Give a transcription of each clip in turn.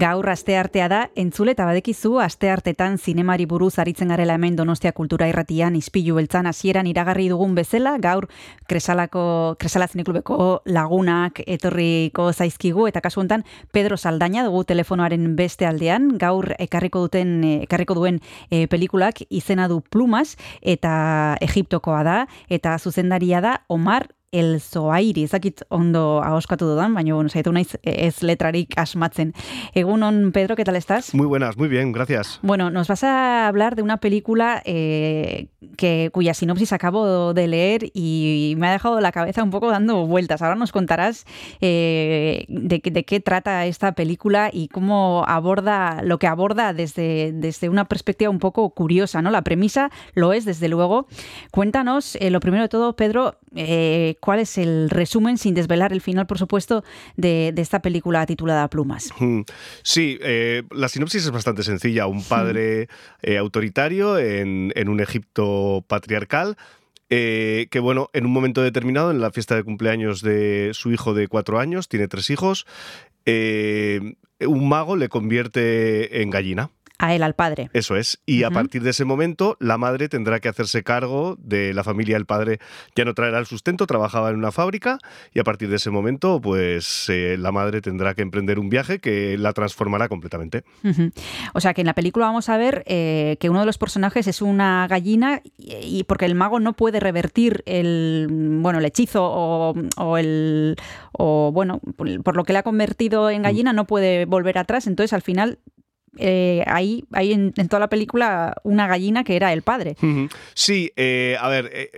Gaur asteartea da, entzule eta badekizu asteartetan zinemari buruz aritzen garela hemen Donostia Kultura Irratian ispilu beltzan hasieran iragarri dugun bezala, gaur Kresalako Kresala Zineklubeko lagunak etorriko zaizkigu eta kasu hontan Pedro Saldaña dugu telefonoaren beste aldean, gaur ekarriko duten ekarriko duen e, pelikulak izena du Plumas eta Egiptokoa da eta zuzendaria da Omar el zoairi, ezakit ondo ahoskatu dudan, baina bueno, saiatu naiz ez letrarik asmatzen. Egunon, Pedro, ¿qué tal estás? Muy buenas, muy bien, gracias. Bueno, nos vas a hablar de una película eh, que, cuya sinopsis acabo de leer y me ha dejado la cabeza un poco dando vueltas. Ahora nos contarás eh, de, de, qué trata esta película y cómo aborda lo que aborda desde, desde una perspectiva un poco curiosa, ¿no? La premisa lo es, desde luego. Cuéntanos, eh, lo primero de todo, Pedro, cuál es el resumen, sin desvelar el final, por supuesto, de, de esta película titulada Plumas. Hmm. Sí, eh, la sinopsis es bastante sencilla. Un padre eh, autoritario en, en, un Egipto patriarcal. Eh, que bueno, en un momento determinado, en la fiesta de cumpleaños de su hijo de cuatro años, tiene tres hijos, un mago le convierte en gallina a él, al padre. Eso es. Y uh -huh. a partir de ese momento, la madre tendrá que hacerse cargo de la familia. El padre ya no traerá el sustento, trabajaba en una fábrica y a partir de ese momento, pues eh, la madre tendrá que emprender un viaje que la transformará completamente. Uh -huh. O sea que en la película vamos a ver eh, que uno de los personajes es una gallina y, y, porque el mago no puede revertir el, bueno, el hechizo o, o el, o bueno, por lo que le ha convertido en gallina, no puede volver atrás. Entonces al final eh, hay, en, en, toda la película una gallina que era el padre. Sí, eh, a ver. Eh,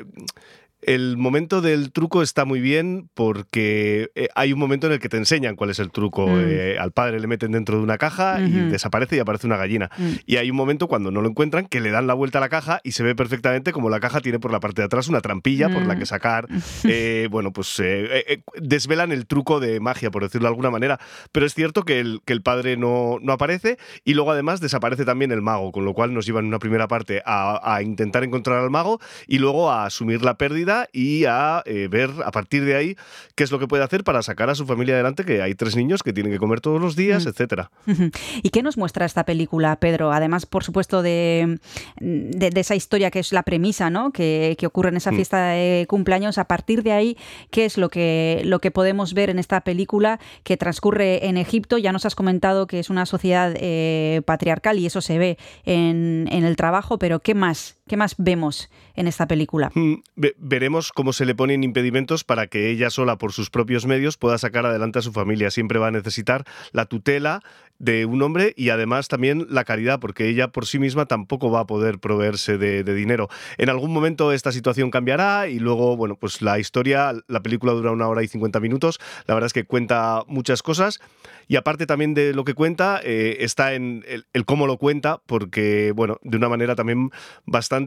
el momento del truco está muy bien porque eh, hay un momento en el que te enseñan cuál es el truco. Mm. Eh, al padre le meten dentro de una caja y desaparece y aparece una gallina. Mm. Y hay un momento cuando no lo encuentran que le dan la vuelta a la caja y se ve perfectamente como la caja tiene por la parte de atrás una trampilla mm. por la que sacar. Eh, bueno, pues eh, desvelan el truco de magia, por decirlo de alguna manera. Pero es cierto que el, que el padre no, no, aparece y luego además desaparece también el mago, con lo cual nos llevan una primera parte a, a intentar encontrar al mago y luego a asumir la pérdida y a eh, ver a partir de ahí qué es lo que puede hacer para sacar a su familia adelante, que hay tres niños que tienen que comer todos los días, mm. etcétera. ¿Y qué nos muestra esta película, Pedro? Además, por supuesto, de, de, de esa historia que es la premisa, ¿no? Que, que ocurre en esa fiesta de cumpleaños. A partir de ahí, ¿qué es lo que, lo que podemos ver en esta película que transcurre en Egipto? Ya nos has comentado que es una sociedad eh, patriarcal y eso se ve en, en el trabajo, pero ¿qué más? ¿Qué más vemos en esta película? Mm, veremos cómo se le ponen impedimentos para que ella sola, por sus propios medios, pueda sacar adelante a su familia. Siempre va a necesitar la tutela de un hombre y además también la caridad, porque ella por sí misma tampoco va a poder proveerse de, de, dinero. En algún momento esta situación cambiará y luego, bueno, pues la historia, la película dura una hora y 50 minutos, la verdad es que cuenta muchas cosas y aparte también de lo que cuenta, eh, está en el, el, cómo lo cuenta, porque, bueno, de una manera también bastante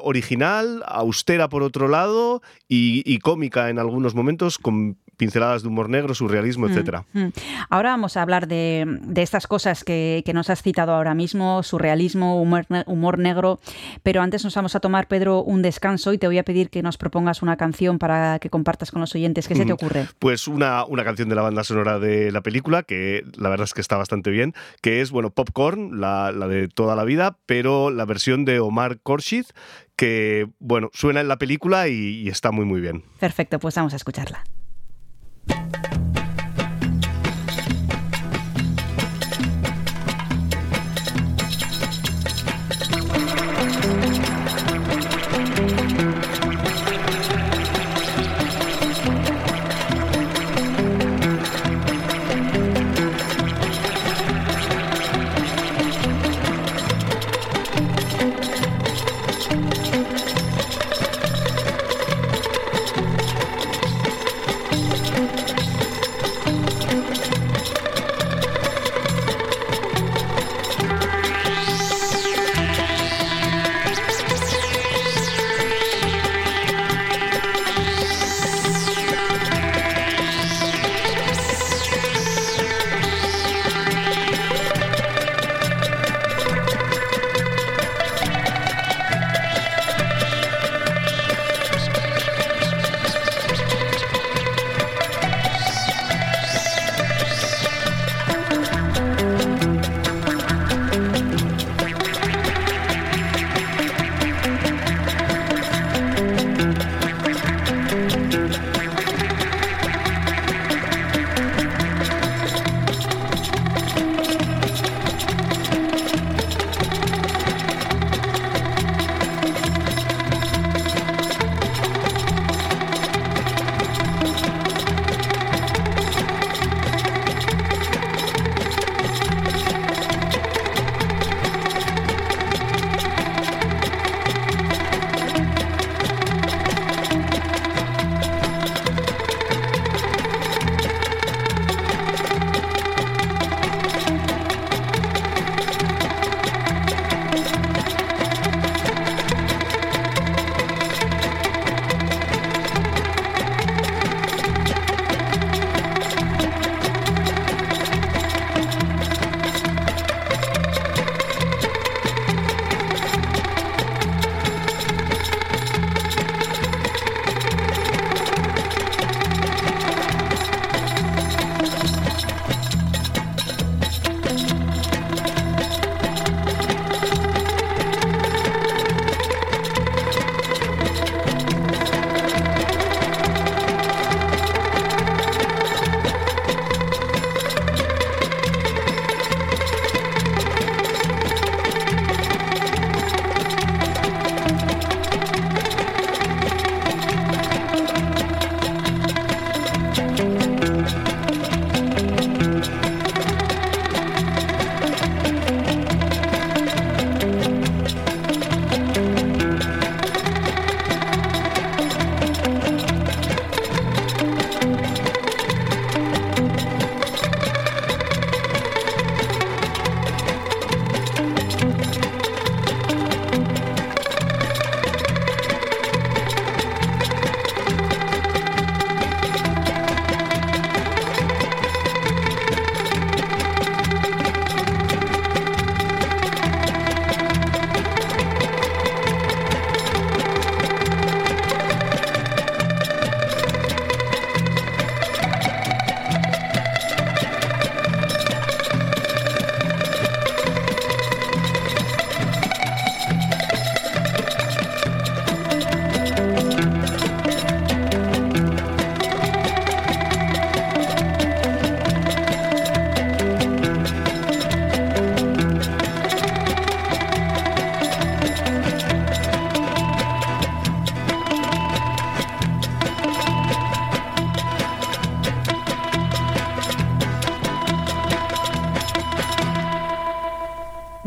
original, austera por otro lado y, y cómica en algunos momentos, con pinceladas de humor negro, surrealismo, etcétera. Mm, mm. Ahora vamos a hablar de, de estas cosas que, que, nos has citado ahora mismo, surrealismo, humor, humor, negro, pero antes nos vamos a tomar, Pedro, un descanso y te voy a pedir que nos propongas una canción para que compartas con los oyentes. ¿Qué mm. se te ocurre? Pues una, una canción de la banda sonora de la película, que la verdad es que está bastante bien, que es, bueno, Popcorn, la, la de toda la vida, pero la versión de Omar Khorshid, que, bueno, suena en la película y, y está muy, muy bien. Perfecto, pues vamos a escucharla.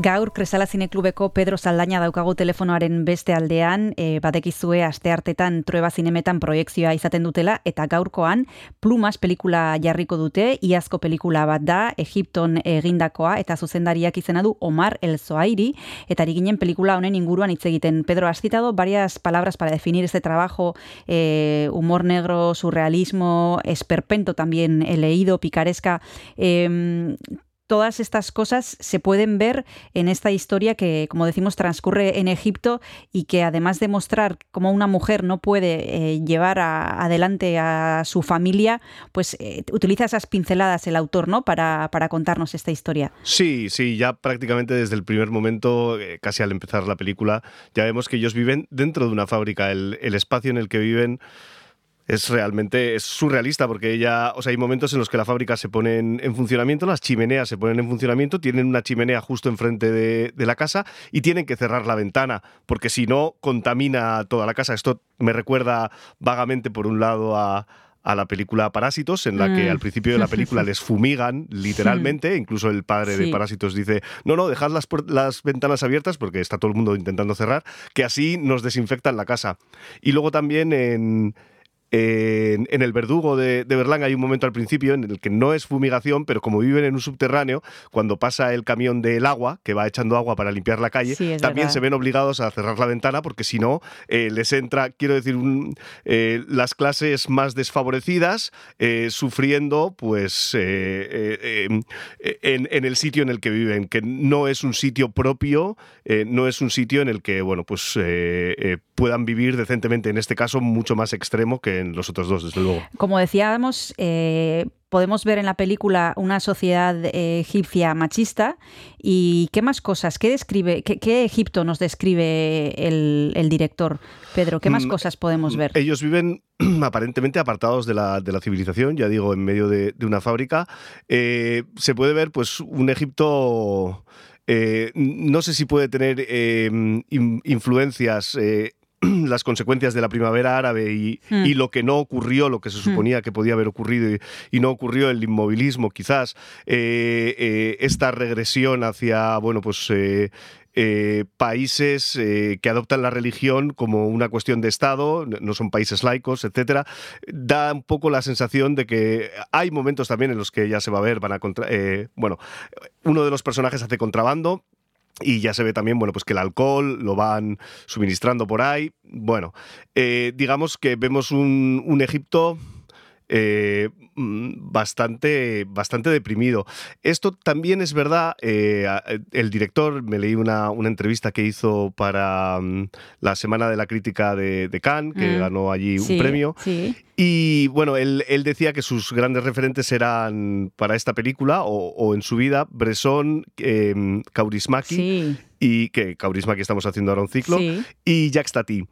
Gaur Kresala Zineklubeko Pedro Saldaña daukagu telefonoaren beste aldean, e, batekizue aste hartetan trueba zinemetan proiektzioa izaten dutela, eta gaurkoan Plumas pelikula jarriko dute, iazko pelikula bat da, Egipton egindakoa, eta zuzendariak izena du Omar El Zoairi, eta ginen pelikula honen inguruan hitz egiten. Pedro, has citado varias palabras para definir este trabajo, eh, humor negro, surrealismo, esperpento también he leído, picaresca. Eh, todas estas cosas se pueden ver en esta historia que, como decimos, transcurre en Egipto y que además de mostrar cómo una mujer no puede eh, llevar adelante a su familia, pues eh, utiliza esas pinceladas el autor, ¿no? Para, para, contarnos esta historia. Sí, sí, ya prácticamente desde el primer momento, eh, casi al empezar la película, ya vemos que ellos viven dentro de una fábrica. El, el espacio en el que viven es realmente es surrealista porque ella, o sea, hay momentos en los que la fábrica se pone en, funcionamiento, las chimeneas se ponen en funcionamiento, tienen una chimenea justo enfrente de, de, la casa y tienen que cerrar la ventana porque si no contamina toda la casa. Esto me recuerda vagamente por un lado a, a la película Parásitos, en la que mm. al principio de la película les fumigan literalmente, incluso el padre de Parásitos dice, no, no, dejad las, las ventanas abiertas porque está todo el mundo intentando cerrar, que así nos desinfectan la casa. Y luego también en en, El Verdugo de, de, Berlán hay un momento al principio en el que no es fumigación, pero como viven en un subterráneo, cuando pasa el camión del agua, que va echando agua para limpiar la calle, también se ven obligados a cerrar la ventana porque si no, eh, les entra, quiero decir, eh, las clases más desfavorecidas eh, sufriendo pues en, en, el sitio en el que viven, que no es un sitio propio, no es un sitio en el que, bueno, pues puedan vivir decentemente, en este caso mucho más extremo que en los otros dos, desde luego. Como decíamos, eh, podemos ver en la película una sociedad eh, egipcia machista y qué más cosas, qué describe, qué, Egipto nos describe el, director, Pedro, qué más mm, cosas podemos ver. Ellos viven aparentemente apartados de la, de la, civilización, ya digo, en medio de, una fábrica. Eh, se puede ver pues un Egipto... no sé si puede tener influencias las consecuencias de la primavera árabe hmm. y, lo que no ocurrió, lo que se hmm. suponía que podía haber ocurrido y, no ocurrió, el inmovilismo quizás, eh, eh, esta regresión hacia, bueno, pues... Eh, países que adoptan la religión como una cuestión de Estado, no son países laicos, etcétera, da un poco la sensación de que hay momentos también en los que ya se va a ver, van a contra bueno, uno de los personajes hace contrabando, y ya se ve también, bueno, pues que el alcohol lo van suministrando por ahí. Bueno, eh, digamos que vemos un, un Egipto eh, mm, bastante, bastante deprimido. Esto también es verdad, eh, el director, me leí una, una, entrevista que hizo para mm, la Semana de la Crítica de, Cannes, que mm. ganó allí un premio, y bueno, él, decía que sus grandes referentes eran para esta película o, en su vida Bresson, eh, Kaurismaki y que Kaurismaki estamos haciendo ahora un ciclo, y Jacques Tati.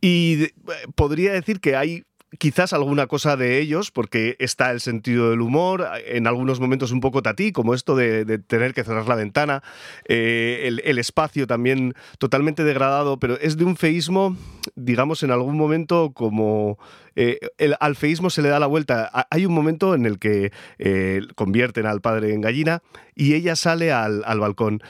Y podría decir que hay quizás alguna cosa de ellos, porque está el sentido del humor, en algunos momentos un poco tatí, como esto de, tener que cerrar la ventana, eh, el, espacio también totalmente degradado, pero es de un feísmo, digamos, en algún momento como... Eh, el, al feísmo se le da la vuelta. Hay un momento en el que eh, convierten al padre en gallina y ella sale al, al balcón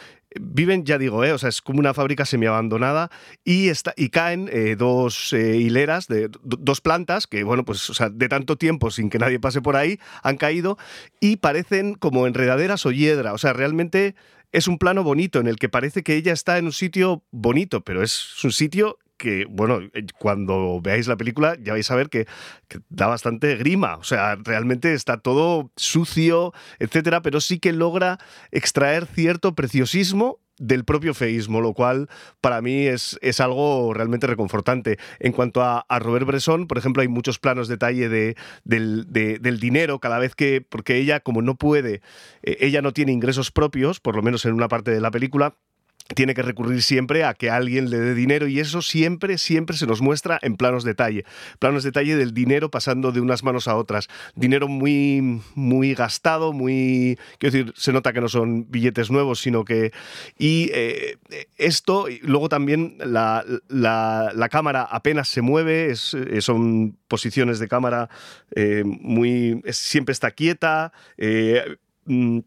viven, ya digo, ¿eh? o sea, es como una fábrica semiabandonada y, está, y caen eh, dos eh, hileras, de, dos plantas que, bueno, pues o sea, de tanto tiempo sin que nadie pase por ahí, han caído y parecen como enredaderas o hiedra. O sea, realmente es un plano bonito en el que parece que ella está en un sitio bonito, pero es un sitio que, bueno, eh, cuando veáis la película ya vais a ver que, da bastante grima. O sea, realmente está todo sucio, etcétera, pero sí que logra extraer cierto preciosismo del propio feísmo, lo cual para mí es, es algo realmente reconfortante. En cuanto a, Robert Bresson, por ejemplo, hay muchos planos detalle de, del, del, dinero cada vez que, porque ella como no puede, eh, ella no tiene ingresos propios, por lo menos en una parte de la película, tiene que recurrir siempre a que alguien le dé dinero y eso siempre, siempre se nos muestra en planos detalle. Planos detalle del dinero pasando de unas manos a otras. Dinero muy, muy gastado, muy... Quiero decir, se nota que no son billetes nuevos, sino que... Y eh, esto, luego también la, la, cámara apenas se mueve, es, eh, son posiciones de cámara eh, muy... siempre está quieta. Mm,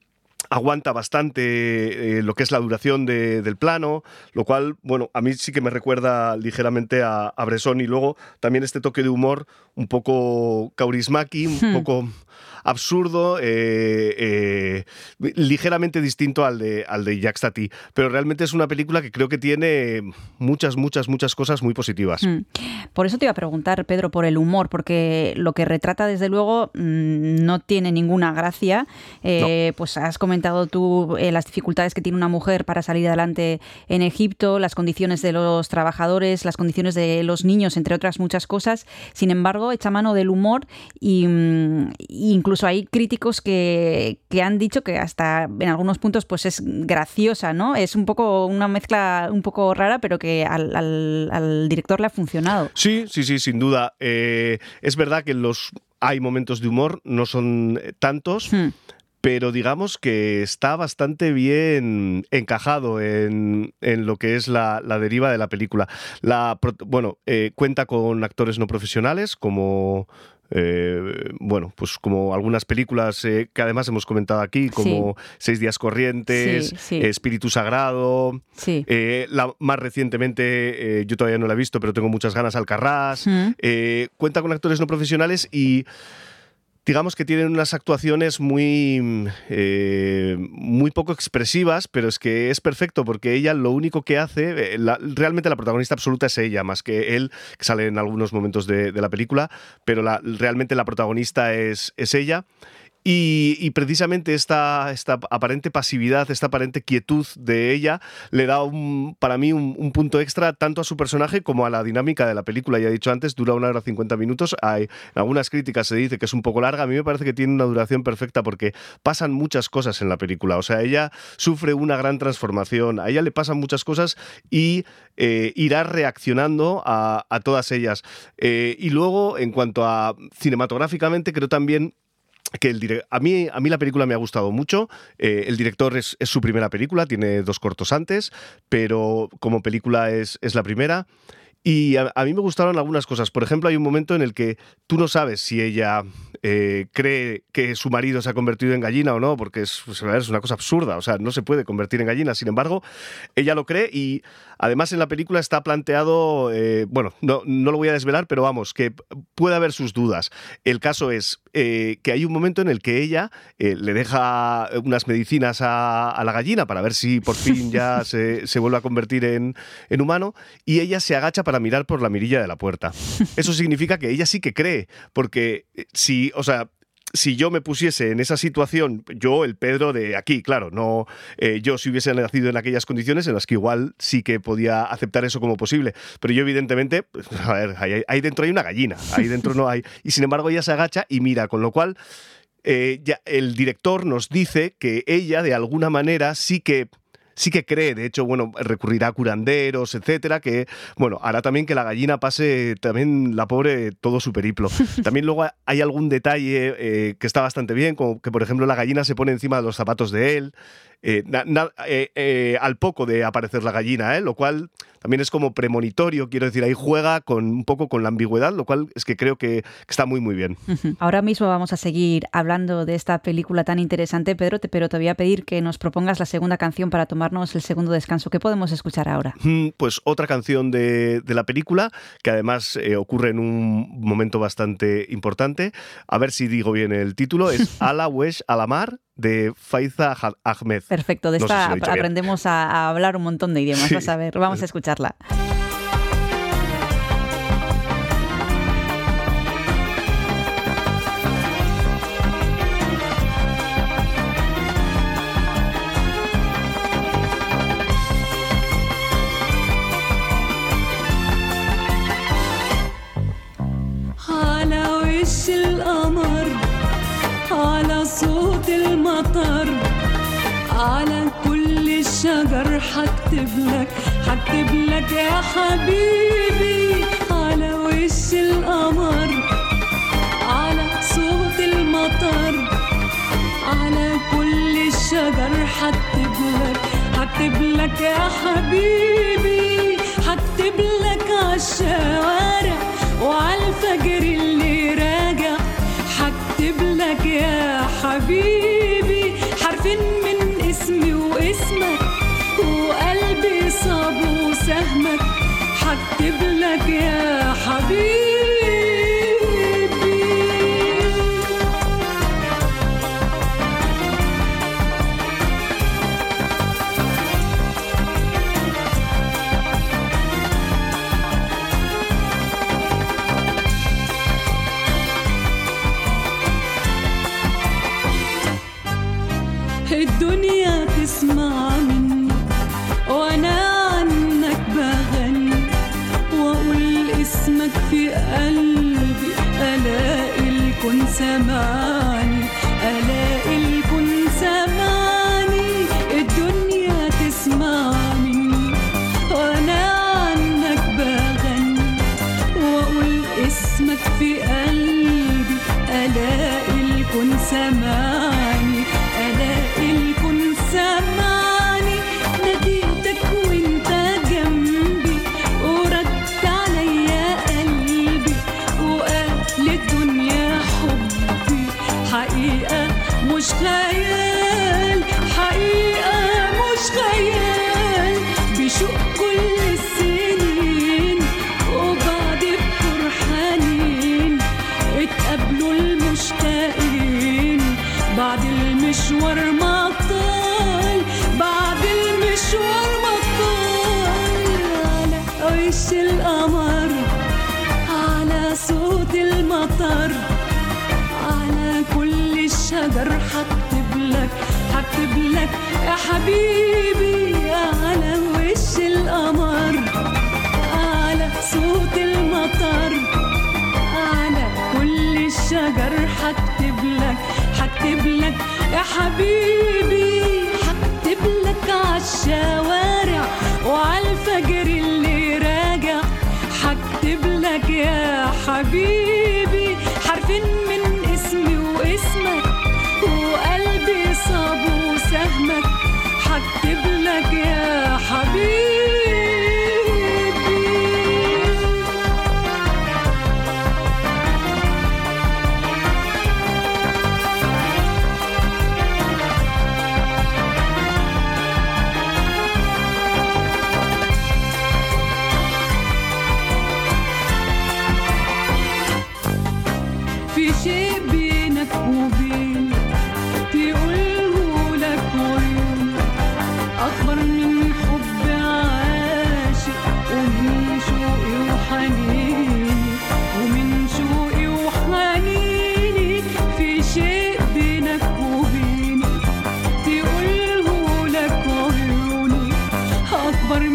aguanta bastante eh, lo que es la duración del plano, lo cual, bueno, a mí sí que me recuerda ligeramente a, a Bresson y luego también este toque de humor un poco kaurismaki, un Hmm. poco absurdo, eh, eh, ligeramente distinto al de, al de Jacques Tati, pero realmente es una película que creo que tiene muchas, muchas, muchas cosas muy positivas. Mm. Por eso te iba a preguntar, Pedro, por el humor, porque lo que retrata, desde luego, mm, no tiene ninguna gracia. Pues has comentado tú eh, las dificultades que tiene una mujer para salir adelante en Egipto, las condiciones de los trabajadores, las condiciones de los niños, entre otras muchas cosas. Sin embargo, echa mano del humor y mm, incluso hay críticos que, que han dicho que hasta en algunos puntos pues es graciosa, ¿no? Es un poco una mezcla un poco rara, pero que al, al- al director le ha funcionado. Sí, sí, sí, sin duda. Eh, es verdad que los hay momentos de humor, no son eh, tantos, Hmm. Pero digamos que está bastante bien encajado en, en lo que es la, la deriva de la película. La, bueno, eh, cuenta con actores no profesionales como... eh, bueno, pues como algunas películas eh, que además hemos comentado aquí, como Seis días corrientes, Sí, sí. Espíritu Sagrado, Sí. la, más recientemente, yo todavía no la he visto, pero tengo muchas ganas, Alcarrás. Mm. Cuenta con actores no profesionales y digamos que tienen unas actuaciones muy, mm, eh, muy poco expresivas, pero es que es perfecto porque ella lo único que hace, eh, realmente la protagonista absoluta es ella, más que él, que sale en algunos momentos de, de la película, pero la- realmente la protagonista es, es ella. Y, precisamente esta, esta aparente pasividad, esta aparente quietud de ella, le da un, para mí un, un punto extra tanto a su personaje como a la dinámica de la película. Ya he dicho antes, dura una hora 50 minutos. Hay, en algunas críticas se dice que es un poco larga. A mí me parece que tiene una duración perfecta porque pasan muchas cosas en la película. O sea, ella sufre una gran transformación. A ella le pasan muchas cosas y eh, irá reaccionando a, a todas ellas. Eh, y luego, en cuanto a cinematográficamente, creo también que el a mí a mí la película me ha gustado mucho. Eh, el director es, es su primera película tiene dos cortos antes pero como película es, es la primera y a, a mí me gustaron algunas cosas. Por ejemplo, hay un momento en el que tú no sabes si ella eh, cree que su marido se ha convertido en gallina o no, porque es, pues, es una cosa absurda. O sea, no se puede convertir en gallina. Sin embargo, ella lo cree y además en la película está planteado, eh, bueno, no, no lo voy a desvelar, pero vamos, que puede haber sus dudas. El caso es eh, que hay un momento en el que ella le deja unas medicinas a, a la gallina para ver si por fin ya se, se vuelve a convertir en, en humano y ella se agacha para mirar por la mirilla de la puerta. Eso significa que ella sí que cree, porque eh, si, o sea, si yo me pusiese en esa situación, yo, el Pedro de aquí, claro, no eh, yo si hubiese nacido en aquellas condiciones en las que igual sí que podía aceptar eso como posible, pero yo evidentemente, pues, a ver, ahí, ahí dentro hay una gallina, ahí dentro no hay, y sin embargo ella se agacha y mira, con lo cual eh, ya el director nos dice que ella de alguna manera sí que sí que cree, de hecho, bueno, recurrirá a curanderos, etcétera, que, bueno, hará también que la gallina pase también la pobre todo su periplo. También luego hay algún detalle eh, que está bastante bien, como que, por ejemplo, la gallina se pone encima de los zapatos de él, eh, na- na- eh, eh, al poco de aparecer la gallina, lo cual también es como premonitorio, quiero decir, ahí juega con un poco con la ambigüedad, lo cual es que creo que, que está muy, muy bien. Ahora mismo vamos a seguir hablando de esta película tan interesante, Pedro, te- pero te voy a pedir que nos propongas la segunda canción para tomarnos el segundo descanso. ¿Qué podemos escuchar ahora? Mm, Pues otra canción de, de la película, que además eh, ocurre en un momento bastante importante. A ver si digo bien el título, es Ala Wesh Alamar de Faiza Ahmed. Perfecto, de No esta aprendemos a, a hablar un montón de idiomas. Sí. Vas a ver, vamos a escucharla. المطر على كل الشجر حكتب لك حكتب لك يا حبيبي على وش القمر على صوت المطر على كل الشجر حكتب لك حكتب لك يا حبيبي حكتب لك عالشوارع وعالفجر اللي راجع منك يا حبيبي حرفين من اسمي واسمك وقلبي صاب وسهمك. حكتب لك يا حبيبي مش خيال حقيقة مش خيال بشوق كل السنين وبعد بكر حنين اتقابلوا المشتاقين. بعد المشوار ما طال بعد المشوار ما طال. على وش القمر على صوت المطر. يا حبيبي على وش القمر؟ على صوت المطر. على كل الشجر حكتب لك حكتب لك يا حبيبي حكتب لك عالشوارع وعالفجر اللي راجع. حكتب لك يا حبيبي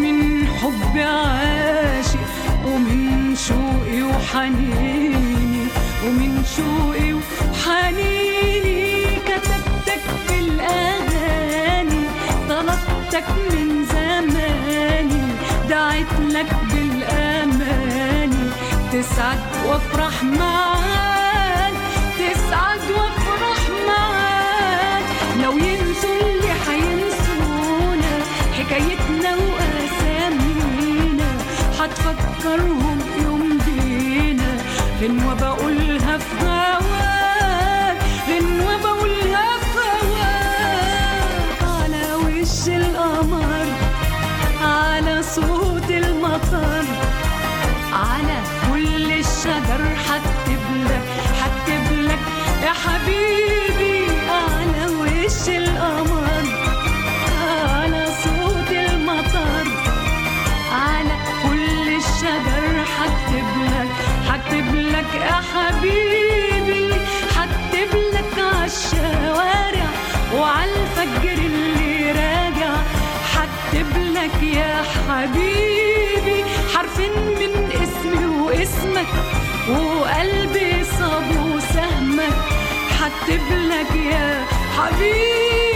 من حب عاشق ومن شوقي وحنيني ومن شوقي وحنيني كتبتك في الأغاني طلبتك من زماني دعيت لك بالأماني تسعد وافرح معاك تسعد وافرح معاك. لو ينسوا اللي حينسونا حكايتنا وأسامينا اخرهم يمدينا فين وبقولها في هواك حكتب لك يا حبيبي.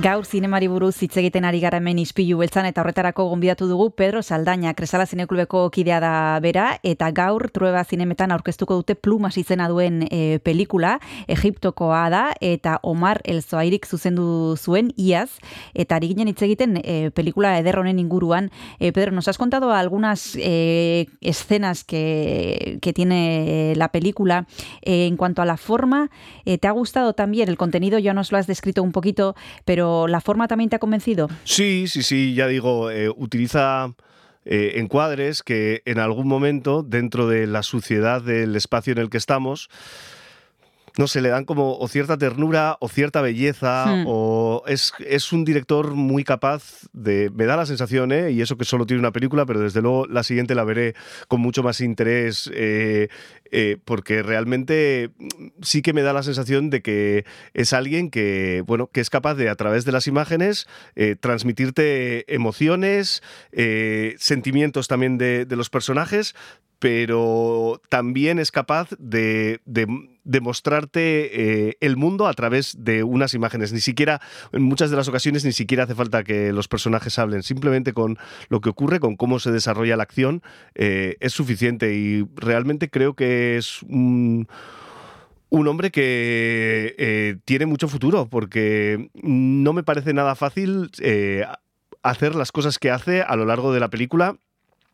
Gaur zinemari buruz hitz egiten ari gara hemen ispilu beltzan eta horretarako gonbidatu dugu Pedro Saldaña, Kresala Zineklubeko kidea da bera, eta gaur Trueba Zinemetan aurkeztuko dute Plumas izena duen e, pelikula, Egiptokoa da, eta Omar Elzoairik zuzendu zuen iaz, eta ari ginen hitz egiten e, pelikula ederronen inguruan. E, Pedro, nos has contado algunas e, escenas que, que tiene la película. En cuanto a la forma, e, ¿te ha gustado también? El contenido ya nos lo has descrito un poquito, pero la forma también te ha convencido. Sí, sí, sí, ya digo, eh, utiliza eh, encuadres que en algún momento, dentro de la suciedad del espacio en el que estamos, no sé, le dan como o cierta ternura o cierta belleza Hmm. o es, es un director muy capaz de... Me da la sensación, ¿eh? y eso que solo tiene una película, pero desde luego la siguiente la veré con mucho más interés eh, eh, porque realmente sí que me da la sensación de que es alguien que, bueno, que es capaz de a través de las imágenes eh, transmitirte emociones, sentimientos también de, de los personajes, pero también es capaz de, de- mostrarte eh, el mundo a través de unas imágenes. Ni siquiera, en muchas de las ocasiones, ni siquiera hace falta que los personajes hablen. Simplemente con lo que ocurre, con cómo se desarrolla la acción, eh, es suficiente. Y realmente creo que es un hombre que eh, tiene mucho futuro, porque no me parece nada fácil hacer las cosas que hace a lo largo de la película.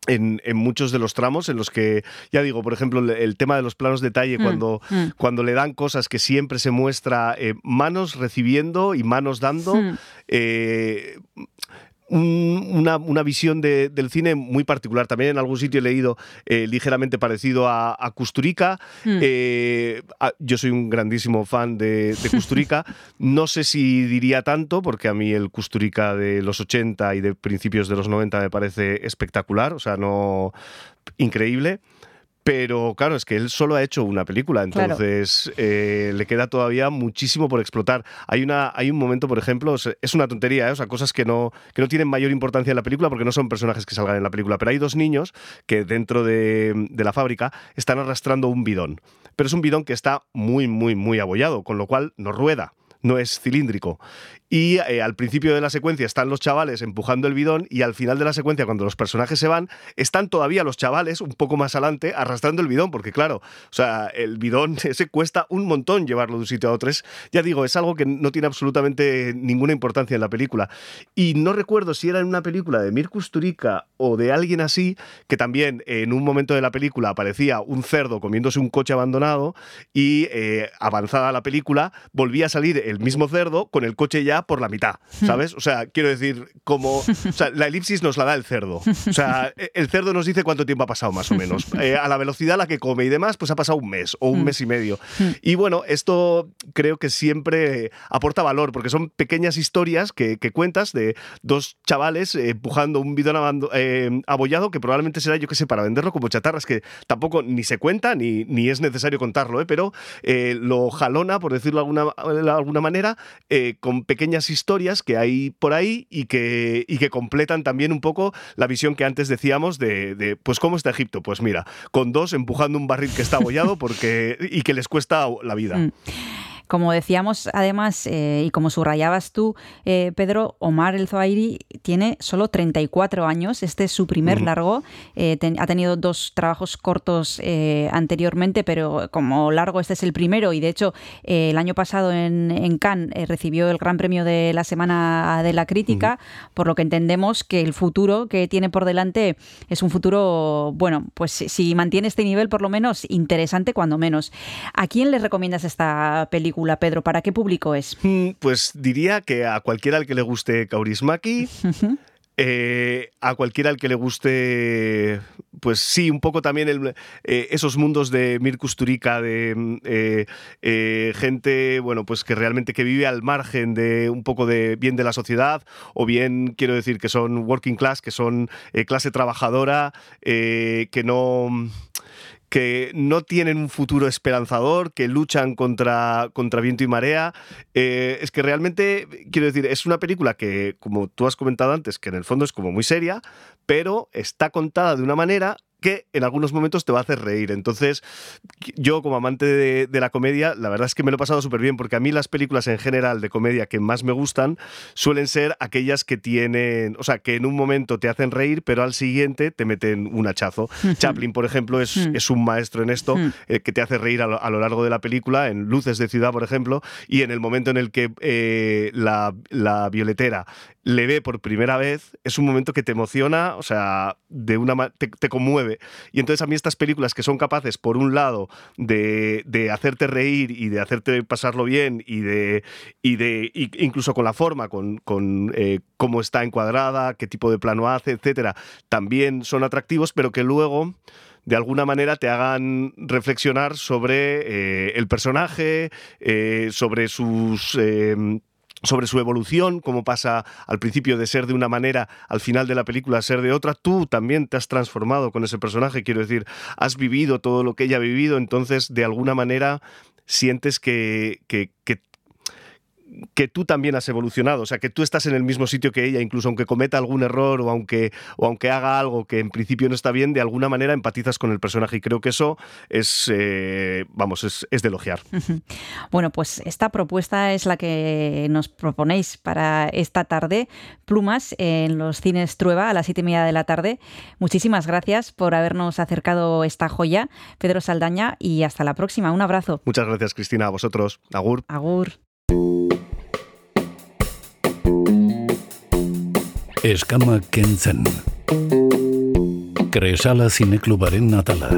En, en muchos de los tramos en los que, ya digo, por ejemplo, el, el tema de los planos detalle, Mm, cuando, mm. cuando le dan cosas que siempre se muestra eh, manos recibiendo y manos dando, Hmm. eh, un- una, una visión de- del cine muy particular. También en algún sitio he leído eh, ligeramente parecido a, a Kusturica. Hmm. Eh, a- yo soy un grandísimo fan de, de Kusturica. No sé si diría tanto, porque a mí el Kusturica de los 80 y de principios de los 90 me parece espectacular, o sea, no increíble. Pero claro, es que él solo ha hecho una película, Claro. entonces eh, le queda todavía muchísimo por explotar. Hay, una, hay un momento, por ejemplo, es- es una tontería, ¿eh? o sea, cosas que no, que no tienen mayor importancia en la película porque no son personajes que salgan en la película, pero hay dos niños que dentro de, de la fábrica están arrastrando un bidón, pero es un bidón que está muy, muy, muy abollado, con lo cual no rueda. No es cilíndrico. Y eh, al principio de la secuencia están los chavales empujando el bidón y al final de la secuencia, cuando los personajes se van, están todavía los chavales un poco más adelante arrastrando el bidón, porque claro, o sea, el bidón ese cuesta un montón llevarlo de un sitio a otro. Es, ya digo, es algo que no tiene absolutamente ninguna importancia en la película. Y no recuerdo si era en una película de Mir Kusturica o de alguien así, que también en un momento de la película aparecía un cerdo comiéndose un coche abandonado y eh, avanzada la película volvía a salir el mismo cerdo con el coche ya por la mitad, ¿sabes? O sea, quiero decir, como... La elipsis nos la da el cerdo. O sea, e- el cerdo nos dice cuánto tiempo ha pasado más o menos. Eh, a la velocidad a la que come y demás, pues ha pasado un mes o un mes y medio. Y bueno, esto creo que siempre aporta valor, porque son pequeñas historias que, cuentas de dos chavales eh, empujando un bidón eh, abollado que probablemente será, yo qué sé, para venderlo como chatarras, que tampoco ni se cuenta ni, ni es necesario contarlo, ¿eh? pero lo jalona, por decirlo de alguna, de alguna manera, con pequeñas historias que hay por ahí y que, y que completan también un poco la visión que antes decíamos de, pues, ¿cómo está Egipto? Pues mira, con dos empujando un barril que está abollado porque, y que les cuesta la vida. Mm. Como decíamos, además, eh, y como subrayabas tú, eh, Pedro, Omar El Zoairi tiene solo 34 años. Este es su primer largo. Eh, ten- ha tenido dos trabajos cortos anteriormente, pero como largo este es el primero. Y de hecho, el año pasado en, en Cannes recibió el Gran Premio de la Semana de la Crítica, por lo que entendemos que el futuro que tiene por delante es un futuro, bueno, pues si- si mantiene este nivel, por lo menos interesante, cuando menos. ¿A quién le recomiendas esta película, Pedro? ¿Para qué público es? Mm, Pues diría que a cualquiera al que le guste Kaurismaki, eh, a cualquiera al que le guste, pues sí, un poco también el- eh, esos mundos de Mir Kusturica, de mm, eh, gente, bueno, pues que realmente que vive al margen de un poco de bien de la sociedad, o bien quiero decir que son working class, que son clase trabajadora, que no que no tienen un futuro esperanzador, que luchan contra, contra viento y marea. Eh, es que realmente, quiero decir, es una película que, como tú has comentado antes, que en el fondo es como muy seria, pero está contada de una manera que en algunos momentos te va a hacer reír. Entonces, yo como amante de, de la comedia, la verdad es que me lo he pasado súper bien, porque a mí las películas en general de comedia que más me gustan suelen ser aquellas que tienen, o sea, que en un momento te hacen reír, pero al siguiente te meten un hachazo. Chaplin, por ejemplo, es, Hmm. es un maestro en esto, Hmm. eh, que te hace reír a lo, a lo largo de la película, en Luces de Ciudad, por ejemplo, y en el momento en el que eh, la, la violetera le ve por primera vez, es un momento que te emociona, o sea, de una te, te conmueve. Y entonces a mí estas películas que son capaces, por un lado, de, de hacerte reír y de hacerte pasarlo bien y de, y de incluso con la forma, con, con eh, cómo está encuadrada, qué tipo de plano hace, etcétera, también son atractivos, pero que luego de alguna manera te hagan reflexionar sobre eh, el personaje, eh, sobre sus... eh, sobre su evolución, cómo pasa al principio de ser de una manera, al final de la película ser de otra, tú también te has transformado con ese personaje, quiero decir, has vivido todo lo que ella ha vivido, entonces de alguna manera sientes que, que, que que tú también has evolucionado, o sea, que tú estás en el mismo sitio que ella, incluso aunque cometa algún error o aunque, o aunque haga algo que en principio no está bien, de alguna manera empatizas con el personaje y creo que eso es, eh, vamos, es, es de elogiar. Bueno, pues esta propuesta es la que nos proponéis para esta tarde. Plumas en los cines Trueba a las siete y media de la tarde. Muchísimas gracias por habernos acercado esta joya, Pedro Saldaña, y hasta la próxima. Un abrazo. Muchas gracias, Cristina, a vosotros. Agur. Agur. Eskama kentzen. Kresala zineklubaren atala.